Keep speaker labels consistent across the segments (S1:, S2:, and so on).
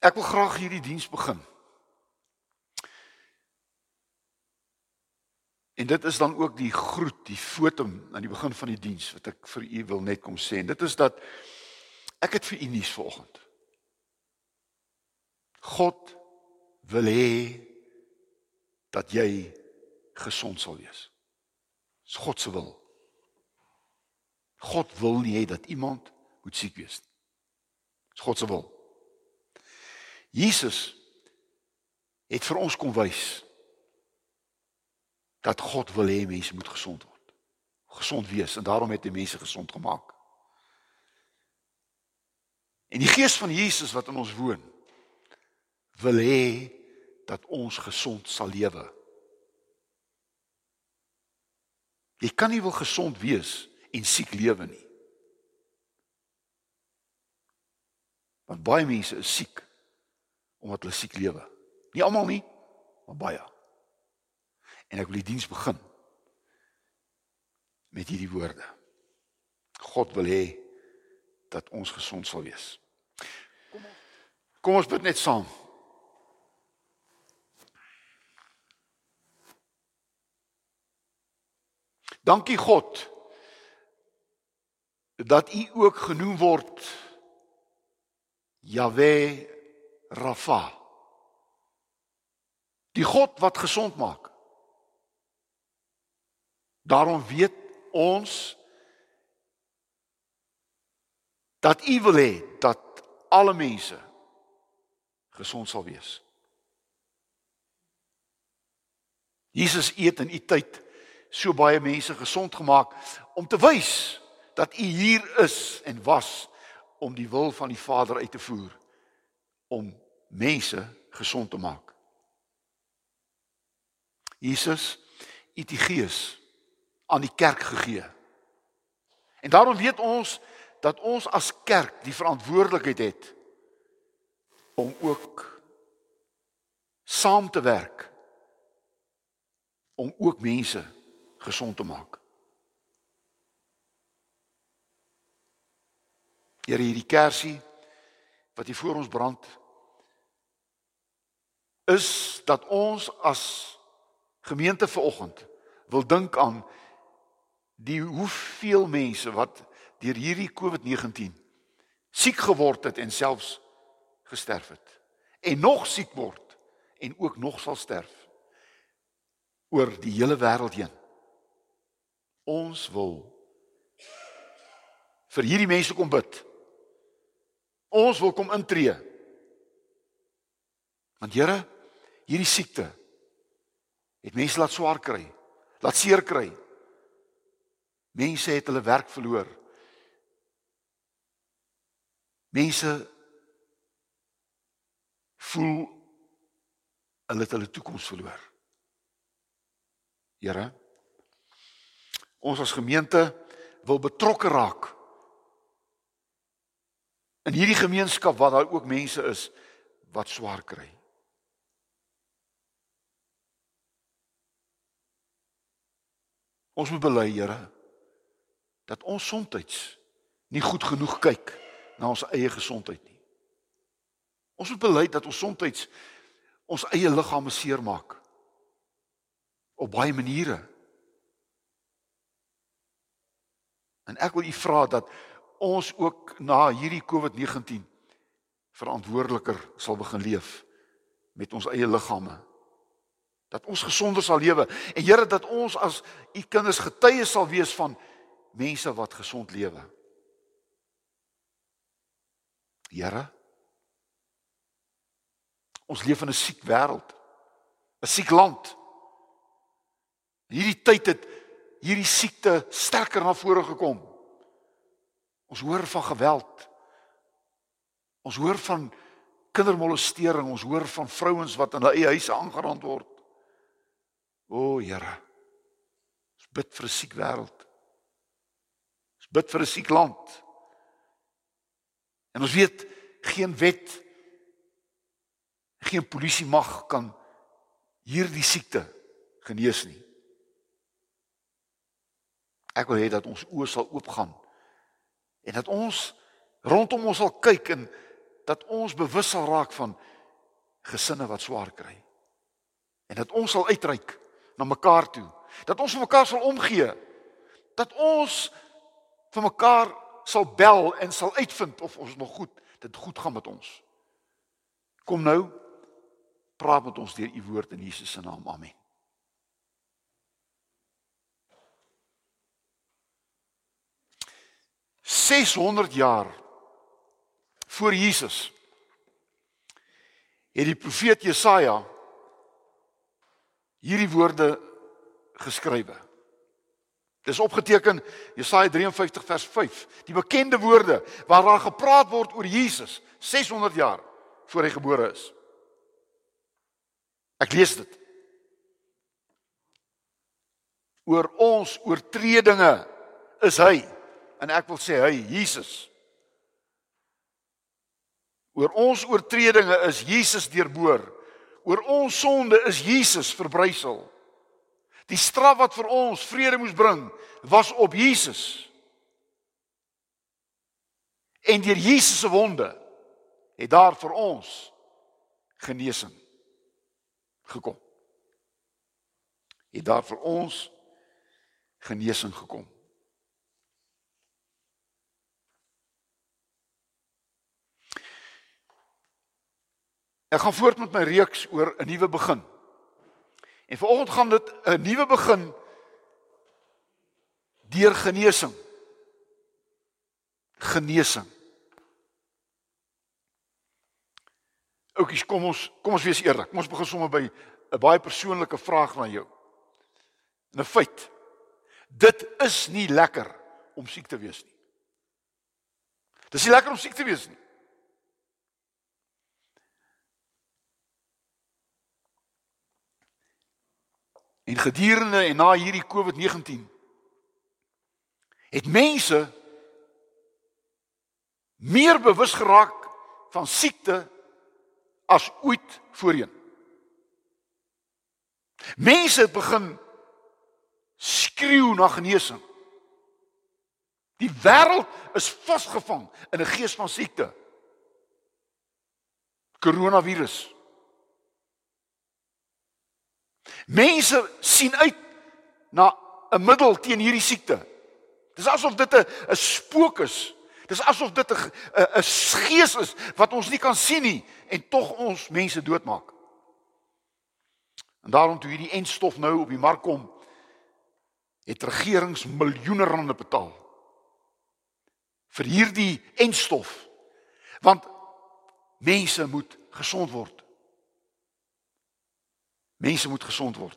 S1: Ek wil graag hierdie diens begin. En dit is dan ook die groet, die fotum aan die begin van die diens wat ek vir u wil net kom sê. En dit is dat ek het vir u nuus vanoggend. God wil hê dat jy gesond sal wees. Dis God se wil. God wil nie hê dat iemand moet siek wees nie. Dis God se wil. Jesus het vir ons kom wys dat God wil hê mense moet gesond word. Gesond wees en daarom het hy mense gesond gemaak. En die gees van Jesus wat in ons woon wil hê dat ons gesond sal lewe. Jy kan nie wil gesond wees en siek lewe nie. Want baie mense is siek omdat hulle siek lewe. Nie almal nie, maar baie. En ek wil die diens begin met hierdie woorde. God wil hê dat ons gesond sal wees. Kom ons Kom ons bid net saam. Dankie God dat U ook genoem word Jahwe Rafa. Die God wat gesond maak. Daarom weet ons dat U wil hê dat alle mense gesond sal wees. Jesus eet in U tyd so baie mense gesond gemaak om te wys dat U hier is en was om die wil van die Vader uit te voer om mense gesond te maak. Jesus het die Gees aan die kerk gegee. En daarom weet ons dat ons as kerk die verantwoordelikheid het om ook saam te werk om ook mense gesond te maak. Here hierdie kersie wat hier voor ons brand is dat ons as gemeente vanoggend wil dink aan die hoeveel mense wat deur hierdie COVID-19 siek geword het en selfs gesterf het en nog siek word en ook nog sal sterf oor die hele wêreld heen. Ons wil vir hierdie mense kom bid. Ons wil kom intree. Want Here, hierdie siekte het mense laat swaar kry, laat seer kry. Mense het hulle werk verloor. Mense voel hulle het hulle toekoms verloor. Here, ons as gemeente wil betrokke raak in hierdie gemeenskap waar daar ook mense is wat swaar kry. Ons moet bely, Here, dat ons soms nie goed genoeg kyk na ons eie gesondheid nie. Ons moet bely dat ons soms ons eie liggame seermaak op baie maniere. En ek wil u vra dat ons ook na hierdie COVID-19 verantwoordeliker sal begin leef met ons eie liggame dat ons gesonder sal lewe en Here dat ons as u kinders getuies sal wees van mense wat gesond lewe. Here ons leef in 'n siek wêreld. 'n Siek land. Hierdie tyd het hierdie siekte sterker na vore gekom. Ons hoor van geweld. Ons hoor van kindermolestering, ons hoor van vrouens wat in hulle eie huise aangerand word. O Here. Ons bid vir 'n siek wêreld. Ons bid vir 'n siek land. En ons weet geen wet geen polisie mag kan hierdie siekte genees nie. Ek wil hê dat ons oë sal oopgaan en dat ons rondom ons sal kyk en dat ons bewus sal raak van gesinne wat swaar kry. En dat ons sal uitreik na mekaar toe. Dat ons vir mekaar sal omgee. Dat ons vir mekaar sal bel en sal uitvind of ons nog goed dit goed gaan met ons. Kom nou praat met ons deur u woord in Jesus se naam. Amen. Seshonderd jaar voor Jesus het die profeet Jesaja hierdie woorde geskrywe. Dis opgeteken Jesaja 53 vers 5, die bekende woorde waar daar gepraat word oor Jesus 600 jaar voor hy gebore is. Ek lees dit. Oor ons oortredinge is hy en ek wil sê hy Jesus Oor ons oortredinge is Jesus deurboor. Oor ons sonde is Jesus verbrysel. Die straf wat vir ons vrede moes bring, was op Jesus. En deur Jesus se wonde het daar vir ons genesing gekom. Het daar vir ons genesing gekom. Ek gaan voort met my reeks oor 'n nuwe begin. En vanoggend gaan dit 'n nuwe begin deur genesing. Genesing. Oukies, kom ons kom ons wees eerlik. Kom ons begin sommer by 'n baie persoonlike vraag na jou. 'n Feit. Dit is nie lekker om siek te wees nie. Dis nie lekker om siek te wees nie. En gedurende en na hierdie COVID-19 het mense meer bewus geraak van siekte as ooit voorheen. Mense het begin skreeu na genesing. Die wêreld is vasgevang in 'n gees van siekte. Koronavirus. Mense sien uit na 'n middel teen hierdie siekte. Dis asof dit 'n 'n spook is. Dis asof dit 'n 'n gees is wat ons nie kan sien nie en tog ons mense doodmaak. En daarom toe hierdie enstof nou op die mark kom, het regerings miljoene rande betaal vir hierdie enstof. Want mense moet gesond word. Mense moet gesond word.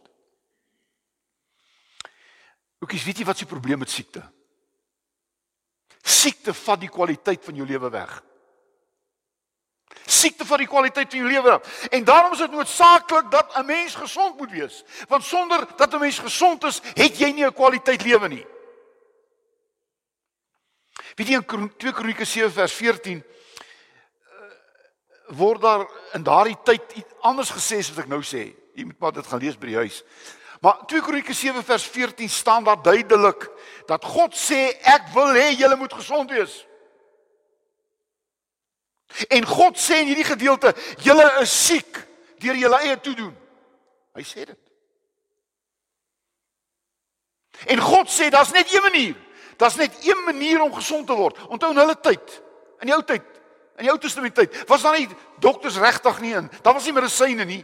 S1: Oukies, weet jy wat se probleem met siekte? Siekte vat die kwaliteit van jou lewe weg. Siekte vat die kwaliteit van jou lewe weg. En daarom is dit noodsaaklik dat 'n mens gesond moet wees. Want sonder dat 'n mens gesond is, het jy nie 'n kwaliteit lewe nie. Weet jy in 2 Kronieke 7 vers 14 eh, word daar in daardie tyd iets anders gesê as wat ek nou sê. Jy moet maar dit gaan lees by die huis. Maar 2 Kronieke 7 vers 14 staan daar duidelik dat God sê ek wil hê julle moet gesond wees. En God sê in hierdie gedeelte julle is siek deur julle eie toedoen. Hy sê dit. En God sê daar's net een manier. Daar's net een manier om gesond te word. Onthou in hulle tyd, in die ou tyd, in die Ou Testament tyd, was daar nie dokters regtig nie in. Daar was nie medisyne nie.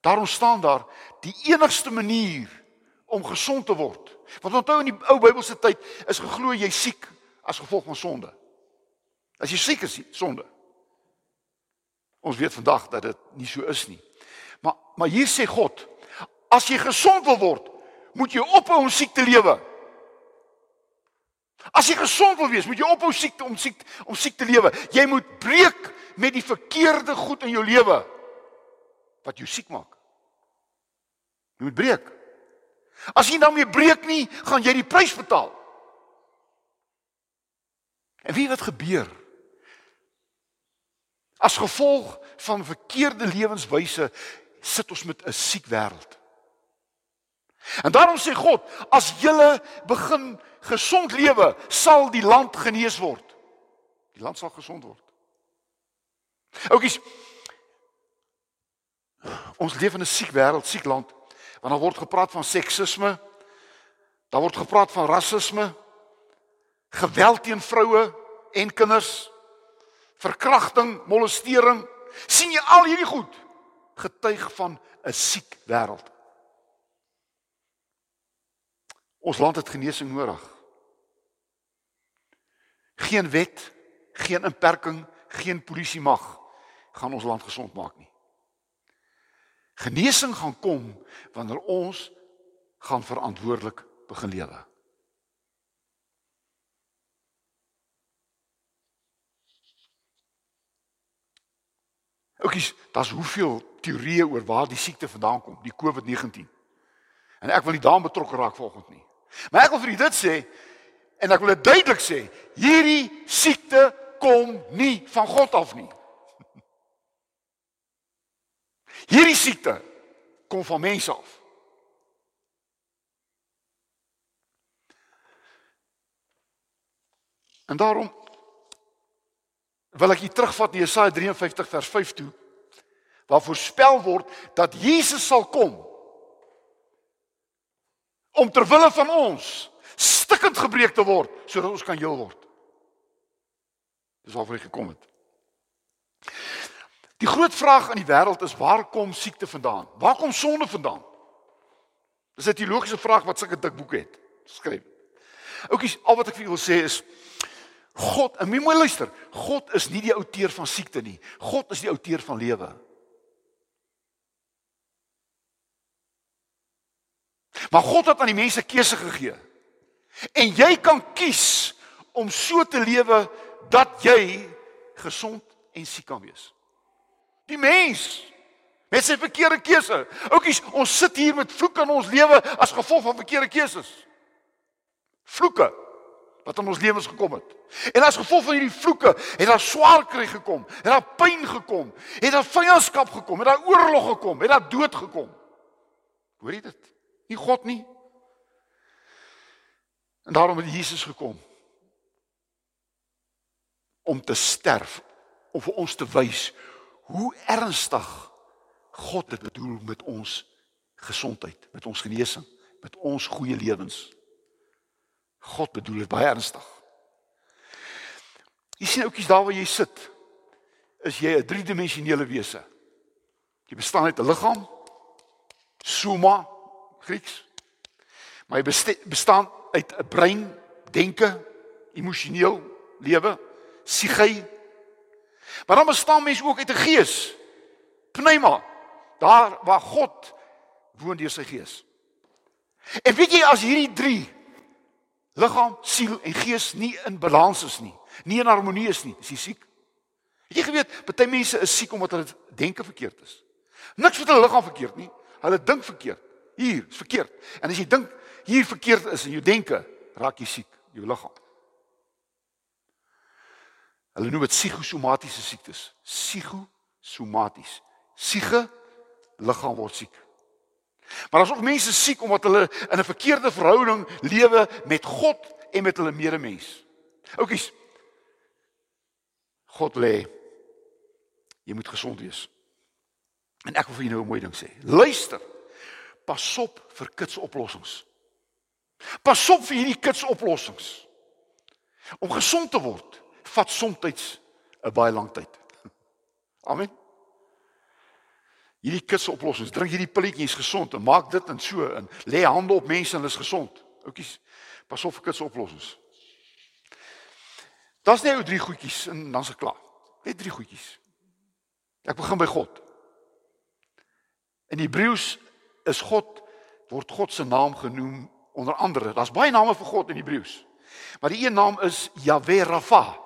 S1: Daarom staan daar die enigste manier om gesond te word. Want onthou in die ou Bybelse tyd is geglo jy siek as gevolg van sonde. As jy siek is, sonde. Ons weet vandag dat dit nie so is nie. Maar maar hier sê God, as jy gesond wil word, moet jy ophou om siek te lewe. As jy gesond wil wees, moet jy ophou siek om siek om siek te lewe. Jy moet breek met die verkeerde goed in jou lewe wat jou siek maak. Jy moet breek. As jy daarmee breek nie, gaan jy die prys betaal. En wie wat gebeur? As gevolg van verkeerde lewenswyse sit ons met 'n siek wêreld. En daarom sê God, as julle begin gesond lewe, sal die land genees word. Die land sal gesond word. Oukies. Ons leef in 'n siek wêreld, siek land. Want daar word gepraat van seksisme. Daar word gepraat van rasisme. Geweld teen vroue en kinders. Verkrachting, molestering. sien jy al hierdie goed? Getuig van 'n siek wêreld. Ons land het genesing nodig. Geen wet, geen inperking, geen polisie mag gaan ons land gesond maak nie. Genesing gaan kom wanneer ons gaan verantwoordelik begin lewe. Oukies, daar's hoeveel teorieë oor waar die siekte vandaan kom, die COVID-19. En ek wil nie daarmee betrokke raak vanoggend nie. Maar ek wil vir u dit sê en ek wil dit duidelik sê, hierdie siekte kom nie van God af nie. Hierdie siekte kom van mense af. En daarom wil ek hier terugvat na Jesaja 53 vers 5 toe waar voorspel word dat Jesus sal kom om ter wille van ons stikkend gebreek te word sodat ons kan heel word. Dis waarvoor hy gekom het. Die groot vraag in die wêreld is waar kom siekte vandaan? Waar kom sonde vandaan? Dis 'n teologiese vraag wat sulke dik boeke het geskryf. Oukies, al wat ek vir julle wil sê is God, en mooi luister, God is nie die outeur van siekte nie. God is die outeur van lewe. Maar God het aan die mense keuse gegee. En jy kan kies om so te lewe dat jy gesond en siek kan wees. Die mens met sy verkeerde keuse. Oukies, ons sit hier met vloeke in ons lewe as gevolg van verkeerde keuses. Vloeke wat in ons lewens gekom het. En as gevolg van hierdie vloeke het daar swaar kry gekom, het daar pyn gekom, het daar vyandskap gekom, het daar oorlog gekom, het daar dood gekom. Hoor jy dit? Nie God nie. En daarom het Jesus gekom om te sterf om vir ons te wys hoe ernstig God dit bedoel met ons gesondheid, met ons genesing, met ons goeie lewens. God bedoel dit baie ernstig. Jy sien oudjies daar waar jy sit, is jy 'n driedimensionele wese. Jy bestaan uit 'n liggaam, soma, Grieks. Maar jy bestaan uit 'n brein, denke, emosioneel lewe, psigie. Maar dan bestaan mens ook uit 'n gees. Pneuma, daar waar God woon deur sy gees. En weet jy as hierdie 3 liggaam, siel en gees nie in balans is nie, nie in harmonie is nie, is jy siek. Het jy geweet party mense is siek omdat hulle denke verkeerd is. Niks met hulle liggaam verkeerd nie, hulle dink verkeerd. Hier, is verkeerd. En as jy dink hier verkeerd is in jou denke, raak jy siek, jou liggaam. Hulle noem dit psigosomatiese siektes. Psigosomaties. Siege liggaam word siek. Maar daar's ook mense siek omdat hulle in 'n verkeerde verhouding lewe met God en met hulle medemens. Oukies. God lê jy moet gesond wees. En ek wil vir jou nou 'n mooi ding sê. Luister. Pas op vir kitsoplossings. Pas op vir hierdie kitsoplossings. Om gesond te word, vat soms 'n baie lang tyd. Amen hierdie kits oplossings. Drink hierdie pilletjie, jy's gesond en maak dit en so en lê hande op mense en hulle is gesond. Oukies, pas op vir kits oplossings. Daar's net ou drie goedjies en dan's ek klaar. Net drie goedjies. Ek begin by God. In Hebreëus is God word God se naam genoem onder andere. Daar's baie name vir God in Hebreëus. Maar die een naam is Yahweh Rafa.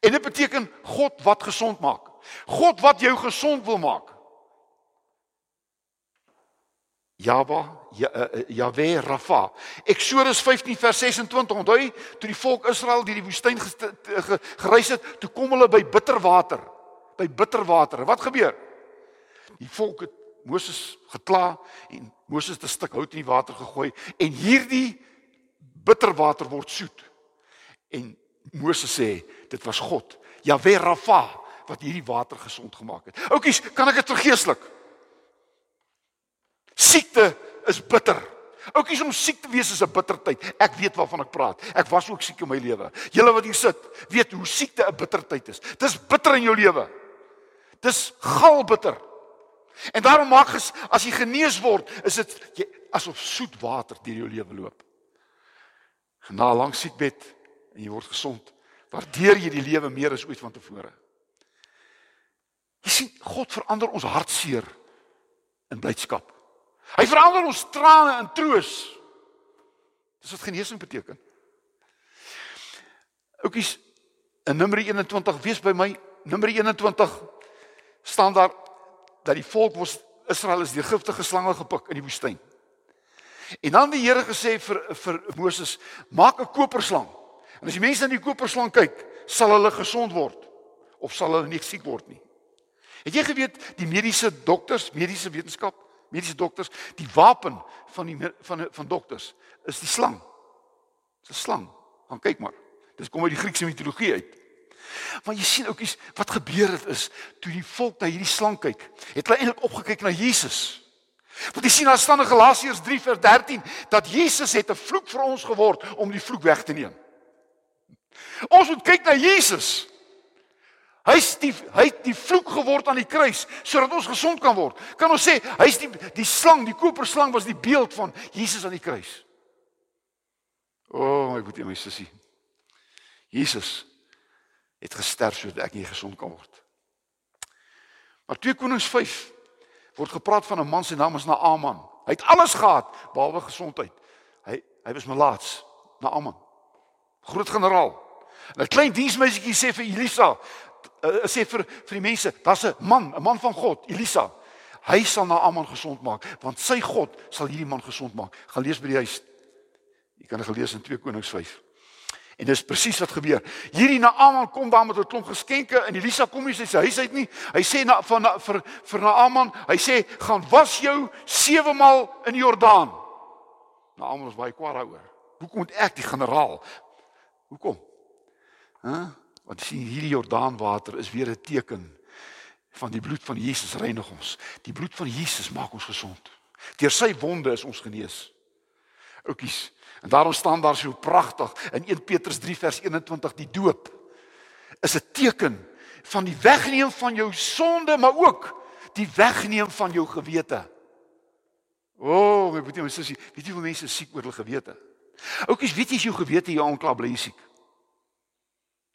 S1: En dit beteken God wat gesond maak. God wat jou gesond wil maak. Java, Jahwe ja, Rafa. Eksodus 15 vers 26. Onthou, toe die volk Israel deur die woestyn gereis het, toe kom hulle by bitterwater. By bitterwater. Wat gebeur? Die volk het Moses gekla en Moses het 'n stuk hout in die water gegooi en hierdie bitterwater word soet. En Moses sê dit was God, Jahwe Rafa wat hierdie water gesond gemaak het. Oukies, kan ek dit vergeeslik? Siekte is bitter. Oukies om siek te wees is 'n bitter tyd. Ek weet waarvan ek praat. Ek was ook siek in my lewe. Julle wat hier sit, weet hoe siekte 'n bitter tyd is. Dis bitter in jou lewe. Dis galbitter. En daarom maak as, as jy genees word, is dit asof soet water deur jou lewe loop. Na 'n lang siekbed en jy word gesond, waardeer jy die lewe meer as ooit vantevore. Jy sien, God verander ons hartseer in blydskap. Hy verander ons trane in troos. Dis wat genesing beteken. Oukies in Numeri 21 wees by my Numeri 21 staan daar dat die volk was Israel is deur giftige slange gepik in die woestyn. En dan die Here gesê vir vir Moses maak 'n koperslang. En as die mense na die koperslang kyk, sal hulle gesond word of sal hulle nie siek word nie. Het jy geweet die mediese dokters, mediese wetenskap mediese dokters, die wapen van die van van dokters is die slang. Dis 'n slang. Gaan kyk maar. Dis kom uit die Griekse mitologie uit. Maar jy sien oukies, wat gebeur het is toe die volk na hierdie slang kyk, het hulle eintlik opgekyk na Jesus. Want jy sien daar staan in Galasiërs 3:13 dat Jesus het 'n vloek vir ons geword om die vloek weg te neem. Ons moet kyk na Jesus. Hy's die hy't die vloek geword aan die kruis sodat ons gesond kan word. Kan ons sê hy's die die slang, die koperslang was die beeld van Jesus aan die kruis. O, oh, my broer en my sussie. Jesus het gesterf sodat ek hier gesond kan word. Maar 2 Konings 5 word gepraat van 'n man se naam is Naaman. Hy het alles gehad behalwe gesondheid. Hy hy was melaats, Naaman. Groot generaal. 'n Klein diensmeisietjie sê vir Elisa, uh, sê vir vir die mense, daar's 'n man, 'n man van God, Elisa. Hy sal na Aman gesond maak, want sy God sal hierdie man gesond maak. Gaan lees by die huis. Jy kan gelees in 2 Konings 5. En dis presies wat gebeur. Hierdie Naaman kom daar met 'n klomp geskenke en Elisa kom nie sy huis uit nie. Hy sê na van na, vir vir Naaman, hy sê gaan was jou sewe maal in Jordaan. Naaman was baie kwaad daaroor. Hoekom moet ek die generaal? Hoekom? Hæ? Huh? Want sien hierdie Jordaanwater is weer 'n teken van die bloed van Jesus reinig ons. Die bloed van Jesus maak ons gesond. Deur sy wonde is ons genees. Oukies. En daarom staan daar so pragtig in 1 Petrus 3 vers 21 die doop is 'n teken van die wegneem van jou sonde, maar ook die wegneem van jou gewete. O, oh, ek weet nie, my sussie, weet jy hoe mense siek oor hulle gewete? Oukies, weet jy as jou gewete jou aankla bly siek?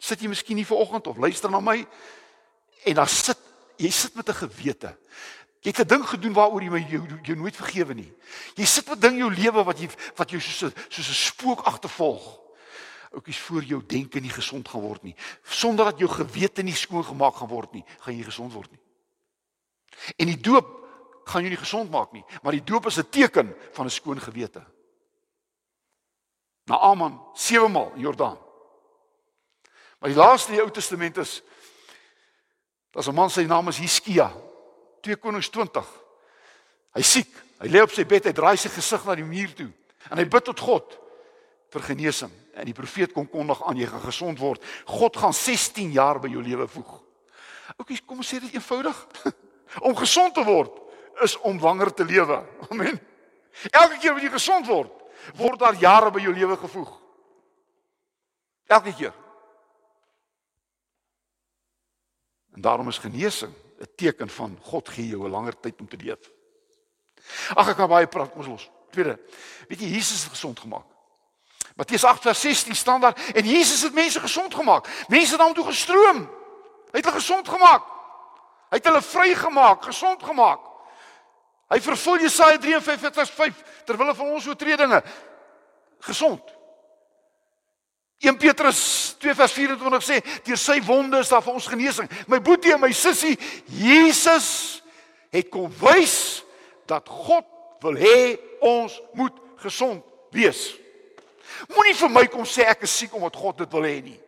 S1: Sit jy miskien nie vanoggend of luister na my en dan sit jy sit met 'n gewete. Jy het 'n ding gedoen waaroor jy my jou, jou nooit vergewe nie. Jy sit met ding jou lewe wat jy wat jou soos 'n soos 'n spook agtervolg. Oukies voor jou denke nie gesond gaan word nie. Sonder dat jou gewete nie skoon gemaak gaan word nie, gaan jy gesond word nie. En die doop gaan jou nie gesond maak nie, maar die doop is 'n teken van 'n skoon gewete. Na Aman 7 maal in Jordaan. Maar die laaste in die Ou Testament is daar's 'n man sy naam is Hiskia. 2 Konings 20. Hy siek. Hy lê op sy bed, hy draai sy gesig na die muur toe en hy bid tot God vir genesing. En die profeet kom kondig aan jy gaan gesond word. God gaan 16 jaar by jou lewe voeg. Oukies, kom ons sê dit eenvoudig. om gesond te word is om langer te lewe. Amen. Elke keer wanneer jy gesond word, word daar jare by jou lewe gevoeg. Elke keer. En daarom is genesing 'n teken van God gee jou 'n langer tyd om te leef. Ag ek kan baie praat, kom ons los. Tweede, weet jy Jesus het gesond gemaak. Matteus 8:16 staan daar en Jesus het mense gesond gemaak. Mense het daartoe gestroom. Hy het hulle gesond gemaak. Hy het hulle vrygemaak, gesond gemaak. Hy vervul Jesaja 53:5 terwyl hulle van ons oortredinge gesond. 1 Petrus 2 vers 24 sê deur sy wonde is daar vir ons genesing. My boetie en my sussie, Jesus het kom wys dat God wil hê ons moet gesond wees. Moenie vir my kom sê ek is siek omdat God dit wil hê nie.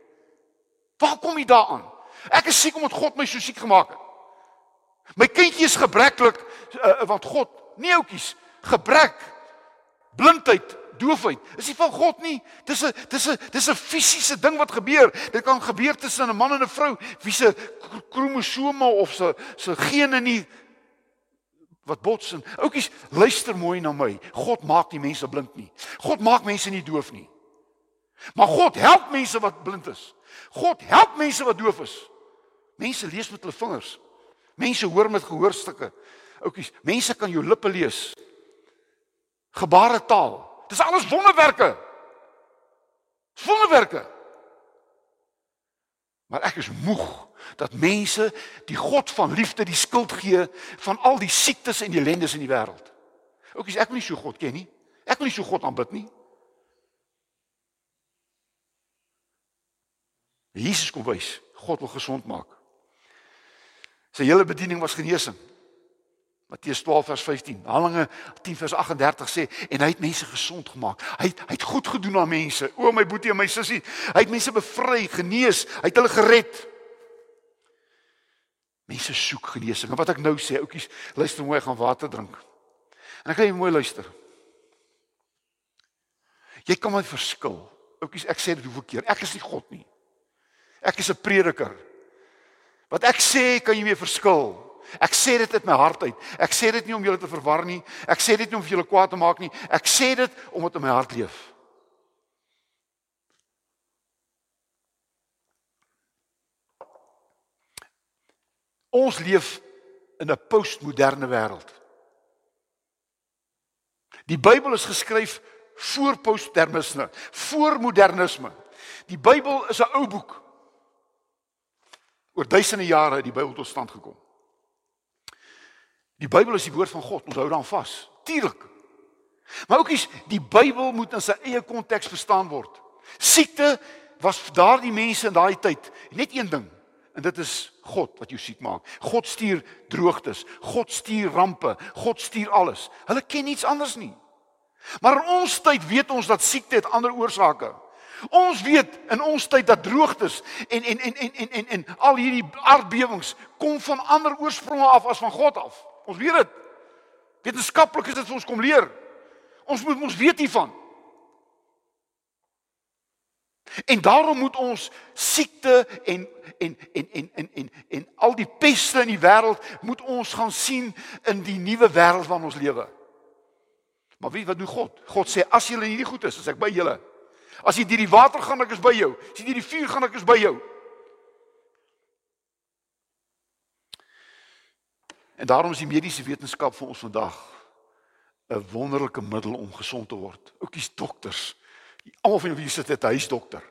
S1: Waar kom jy daaraan? Ek is siek omdat God my so siek gemaak het. My kindjie is gebreklik uh, want God, nie oudjies, gebrek, blindheid doofheid is nie van God nie. Dis 'n dis 'n dis 'n fisiese ding wat gebeur. Dit kan gebeur tussen 'n man en 'n vrou wie se kromosome of se se gene nie wat bots en oukies luister mooi na my. God maak nie mense blind nie. God maak mense nie doof nie. Maar God help mense wat blind is. God help mense wat doof is. Mense lees met hulle vingers. Mense hoor met gehoorstukke. Oukies, mense kan jou lippe lees. Gebaretaal. Dis alles wonderwerke. Dis wonderwerke. Maar ek is moeg dat mense die God van liefde die skuld gee van al die siektes en die ellendes in die wêreld. Oukies, ek wil nie so God ken nie. Ek wil nie so God aanbid nie. Jesus kom wys, God wil gesond maak. Sy hele bediening was genesing. Matteus 12 vers 15. Handelinge 10 vers 38 sê en hy het mense gesond gemaak. Hy het, hy het goed gedoen aan mense. O my boetie en my sussie, hy het mense bevry, genees, hy het hulle gered. Mense soek genesing. En wat ek nou sê, ouetjies, luister mooi, gaan water drink. En ek gaan jy mooi luister. Jy kan my verskil. Ouetjies, ek sê dit hoeveel keer. Ek is nie God nie. Ek is 'n prediker. Wat ek sê kan jy mee verskil. Ek sê dit uit my hart uit. Ek sê dit nie om julle te verwar nie. Ek sê dit nie om vir julle kwaad te maak nie. Ek sê dit omdat dit in my hart leef. Ons leef in 'n postmoderne wêreld. Die Bybel is geskryf voor postmodernisme, voor modernisme. Die Bybel is 'n ou boek. Oor duisende jare het die Bybel tot stand gekom. Die Bybel is die woord van God. Ons hou daaraan vas. Tuurlik. Maar ook is die Bybel moet in sy eie konteks verstaan word. Siekte was vir daardie mense in daai tyd net een ding en dit is God wat jou siek maak. God stuur droogtes, God stuur rampe, God stuur alles. Hulle ken niets anders nie. Maar in ons tyd weet ons dat siekte het ander oorsake. Ons weet in ons tyd dat droogtes en en en en en en, en al hierdie aardbewings kom van ander oorspronge af as van God af. Ons weet dit. Wetenskaplik is dit vir ons kom leer. Ons moet ons weet hiervan. En daarom moet ons siekte en en en en en en en al die peste in die wêreld moet ons gaan sien in die nuwe wêreld waarin ons lewe. Maar weet wat doen God? God sê as julle hierdie goed is, as ek by julle As jy deur die water gaan, ek is by jou. As jy deur die vuur gaan, ek is by jou. En daarom is die mediese wetenskap vir ons vandag 'n wonderlike middel om gesond te word. Ook die dokters. Almal van julle sit 'n huisdokter.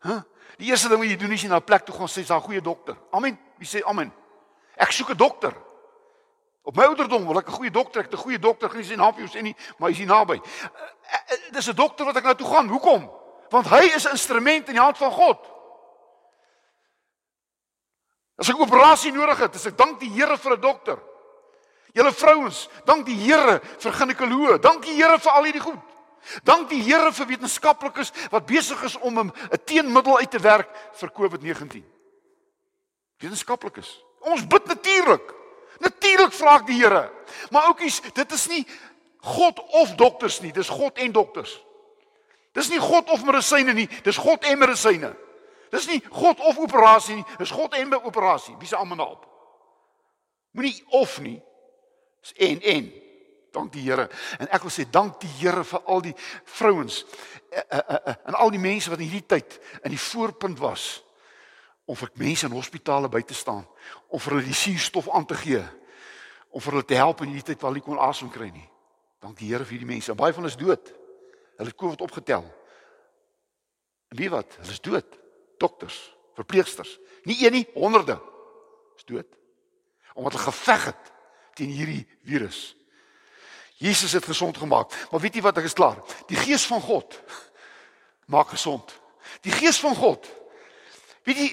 S1: Hæ? Huh? Die eerste ding wat jy doen is jy na 'n plek toe gaan sê jy's 'n goeie dokter. Amen. Wie sê amen? Ek soek 'n dokter. Op my ouderdom wil ek 'n goeie dokter, ek 'n goeie dokter, geen sin hapie sê nie, maar hy's hier naby. Uh, uh, dis 'n dokter wat ek nou toe gaan. Hoekom? want hy is 'n instrument in die hand van God. As ek 'n operasie nodig het, dis ek dank die Here vir 'n dokter. Julle vrouens, dank die Here vir ginekoloë, dank die Here vir al hierdie goed. Dank die Here vir wetenskaplikes wat besig is om 'n teenmiddel uit te werk vir COVID-19. Wetenskaplikes. Ons bid natuurlik. Natuurlik vra ek die Here. Maar oukies, dit is nie God of dokters nie, dis God en dokters. Dis nie God of medisyne nie, dis God en medisyne. Dis nie God of operasie nie, dis God en operasie. Wie se almal help? Moenie of nie. Dis en en. Dank die Here. En ek wil sê dank die Here vir al die vrouens eh, eh, eh, en al die mense wat in hierdie tyd in die voorpunt was om vir mense in hospitale by te staan, om vir hulle die suurstof aan te gee, om vir hulle te help in hierdie tyd waar hulle kon asem kry nie. Dank die Here vir hierdie mense. Baie van hulle is dood. Hulle het COVID opgetel. En wie wat? Hulle is dood. Dokters, verpleegsters, nie een nie, honderde is dood. Omdat hulle geveg het teen hierdie virus. Jesus het gesond gemaak. Maar weet jy wat, ek is klaar. Die gees van God maak gesond. Die gees van God. Weet jy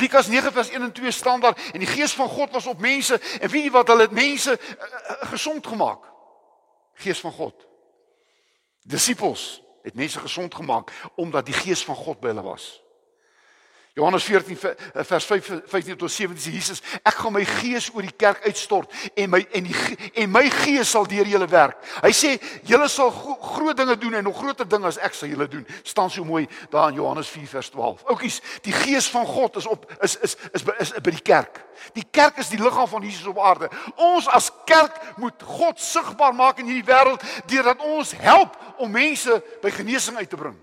S1: Lukas 9 vers 1 en 2 staan daar en die gees van God was op mense en weet jy wat hulle het mense uh, uh, gesond gemaak. Gees van God. Disippels het mense gesond gemaak omdat die gees van God by hulle was. Johannes 14 vers 5 15 tot 17 sê Jesus, ek gaan my gees oor die kerk uitstort en my en die en my gees sal deur julle werk. Hy sê julle sal groot dinge doen en nog groter dinge as ek sal julle doen. staan so mooi daar in Johannes 4 vers 12. Oukies, die gees van God is op is is is, is, is by die kerk. Die kerk is die liggaam van Jesus op aarde. Ons as kerk moet God sigbaar maak in hierdie wêreld deurdat ons help om mense by genesing uit te bring.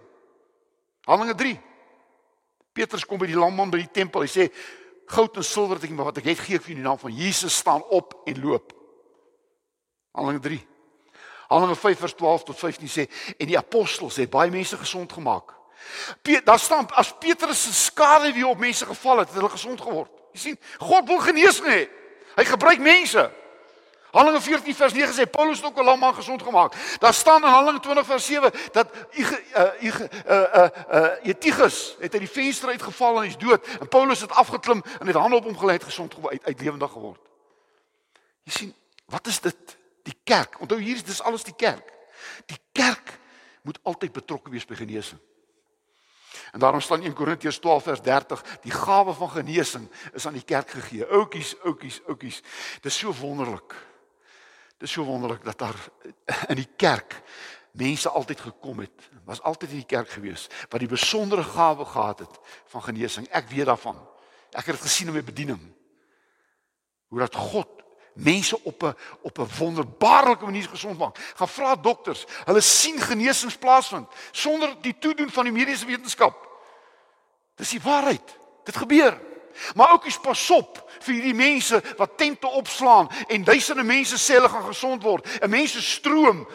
S1: Handelinge 3 Petrus kom by die lamman by die tempel. Hy sê goud en silwer wat ek wat ek het gee vir in die naam van Jesus staan op en loop. Handelinge 3. Handelinge 5 vers 12 tot 15 sê en die apostels het baie mense gesond gemaak. Daar staan as Petrus se skade weer op mense geval het, het hulle gesond geword. Jy sien, God wil genesing hê. Hy gebruik mense. Handelinge 14 vers 9 sê Paulus het ook 'n lam man gesond gemaak. Daar staan in Handelinge 20 vers 7 dat uh uh uh uh Etigus het uit die venster uitgeval en hy's dood en Paulus het afgeklim en het hande op hom gelê het gesond uit uit lewendig geword. Jy sien, wat is dit? Die kerk. Onthou hier is dis alles die kerk. Die kerk moet altyd betrokke wees by genesing. En daarom staan 1 Korintiërs 12 vers 30, die gawe van genesing is aan die kerk gegee. Oukies, oukies, oukies. Dit is so wonderlik. Dit is so wonderlik dat daar in die kerk mense altyd gekom het. Was altyd in die kerk gewees wat die besondere gawe gehad het van genesing. Ek weet daarvan. Ek het dit gesien in my bediening. Hoe dat God mense op 'n op 'n wonderbaarlike manier gesond maak. Gaan vra dokters, hulle sien genesings plaasvind sonder die toedoen van die mediese wetenskap. Dis die waarheid. Dit gebeur. Maar ook is pas op vir hierdie mense wat tente opslaan en duisende mense sê hulle gaan gesond word. 'n Mense stroom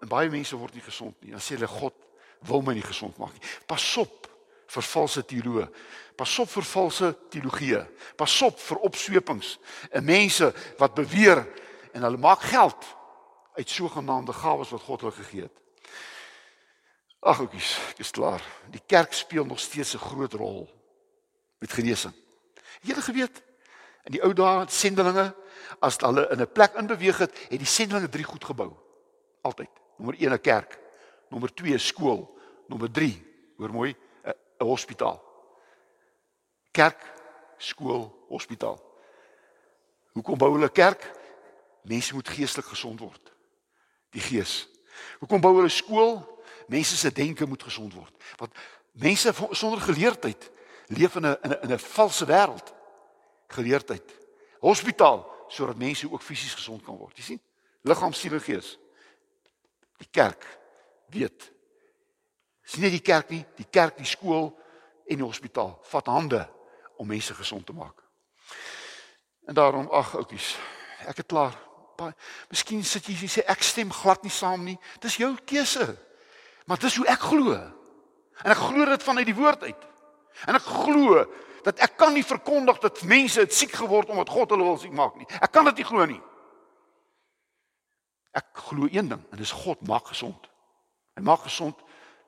S1: en baie mense word nie gesond nie. Dan sê hulle God wil my nie gesond maak nie. Pas op vir valse teoloë. Pas op vir valse teologie. Pas op vir opswepings. 'n Mense wat beweer en hulle maak geld uit sogenaamde gawes wat God hulle gegee het. Ag oukies, dis klaar. Die kerk speel nog steeds 'n groot rol met genesing. Julle geweet in die ou dae sendelinge as hulle in 'n plek inbeweeg het, het die sendelinge drie goed gebou. Altyd. Nommer 1 'n kerk, nommer 2 'n skool, nommer 3, hoor mooi, 'n hospitaal. Kerk, skool, hospitaal. Hoekom bou hulle kerk? Mense moet geestelik gesond word. Die gees. Hoekom bou hulle skool? Mense se denke moet gesond word. Want mense sonder geleerdheid leef in 'n in 'n valse wêreld. Geleerdheid. Hospitaal sodat mense ook fisies gesond kan word. Jy sien? Liggaam, siel en gees. Die kerk weet. Sien jy die kerk nie? Die kerk, die skool en die hospitaal vat hande om mense gesond te maak. En daarom ag oudjies, ek het klaar. Miskien sit jy sê ek stem glad nie saam nie. Dis jou keuse. Maar dis hoe ek glo. En ek glo dit vanuit die woord uit. En ek glo dat ek kan nie verkondig dat mense het siek geword omdat God hulle wil siek maak nie. Ek kan dit nie glo nie. Ek glo een ding en dis God maak gesond. Hy maak gesond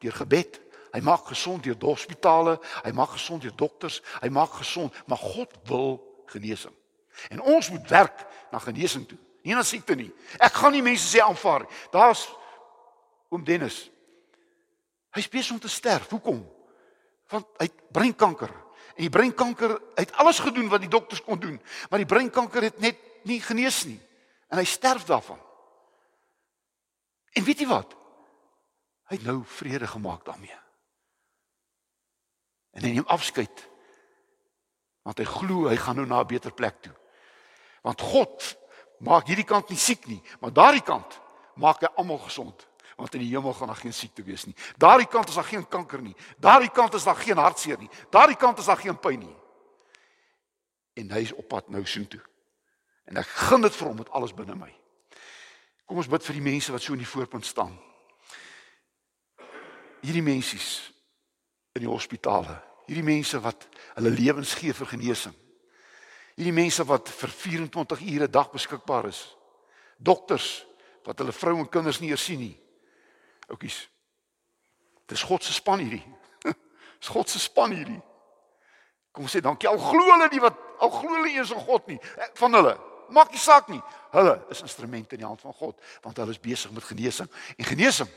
S1: deur gebed. Hy maak gesond deur hospitale, hy maak gesond deur dokters, hy maak gesond, maar God wil genesing. En ons moet werk na genesing toe. Nie na siekte nie. Ek gaan nie mense sê aanvaar. Daar's oom Dennis. Hy's besig om te sterf. Hoekom? Want hy het breinkanker. En die breinkanker het alles gedoen wat die dokters kon doen, maar die breinkanker het net nie genees nie. En hy sterf daarvan. En weet jy wat? Hy het nou vrede gemaak daarmee. En hy neem afskeid. Want hy glo hy gaan nou na 'n beter plek toe. Want God maak hierdie kant nie siek nie, maar daardie kant maak hy almal gesond want in die hemel gaan daar geen siekte wees nie. Daardie kant is daar geen kanker nie. Daardie kant is daar geen hartseer nie. Daardie kant is daar geen pyn nie. En hy is op pad nou soontoe. En ek gun dit vir hom met alles binne my. Kom ons bid vir die mense wat so in die voorpunt staan. Hierdie mensies in die hospitale. Hierdie mense wat hulle lewens gee vir genesing. Hierdie mense wat vir 24 ure 'n dag beskikbaar is. Dokters wat hulle vrou en kinders nie eers sien nie. Oukies. Dis God se span hierdie. Dis God se span hierdie. Kom sê dankie. Al glo hulle nie wat al glo hulle eers in God nie eh, van hulle. Maak nie saak nie. Hulle is instrumente in die hand van God want hulle is besig met genesing en genesing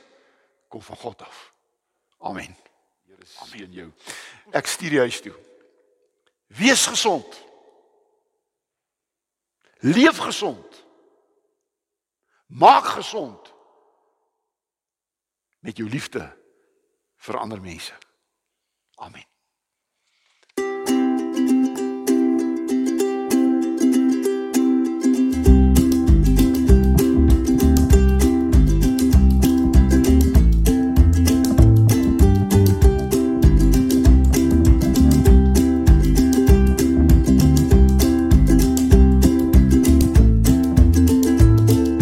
S1: kom van God af. Amen. Here seën jou. Ek stuur jou huis toe. Wees gesond. Leef gesond. Maak gesond met jou liefde vir ander mense. Amen.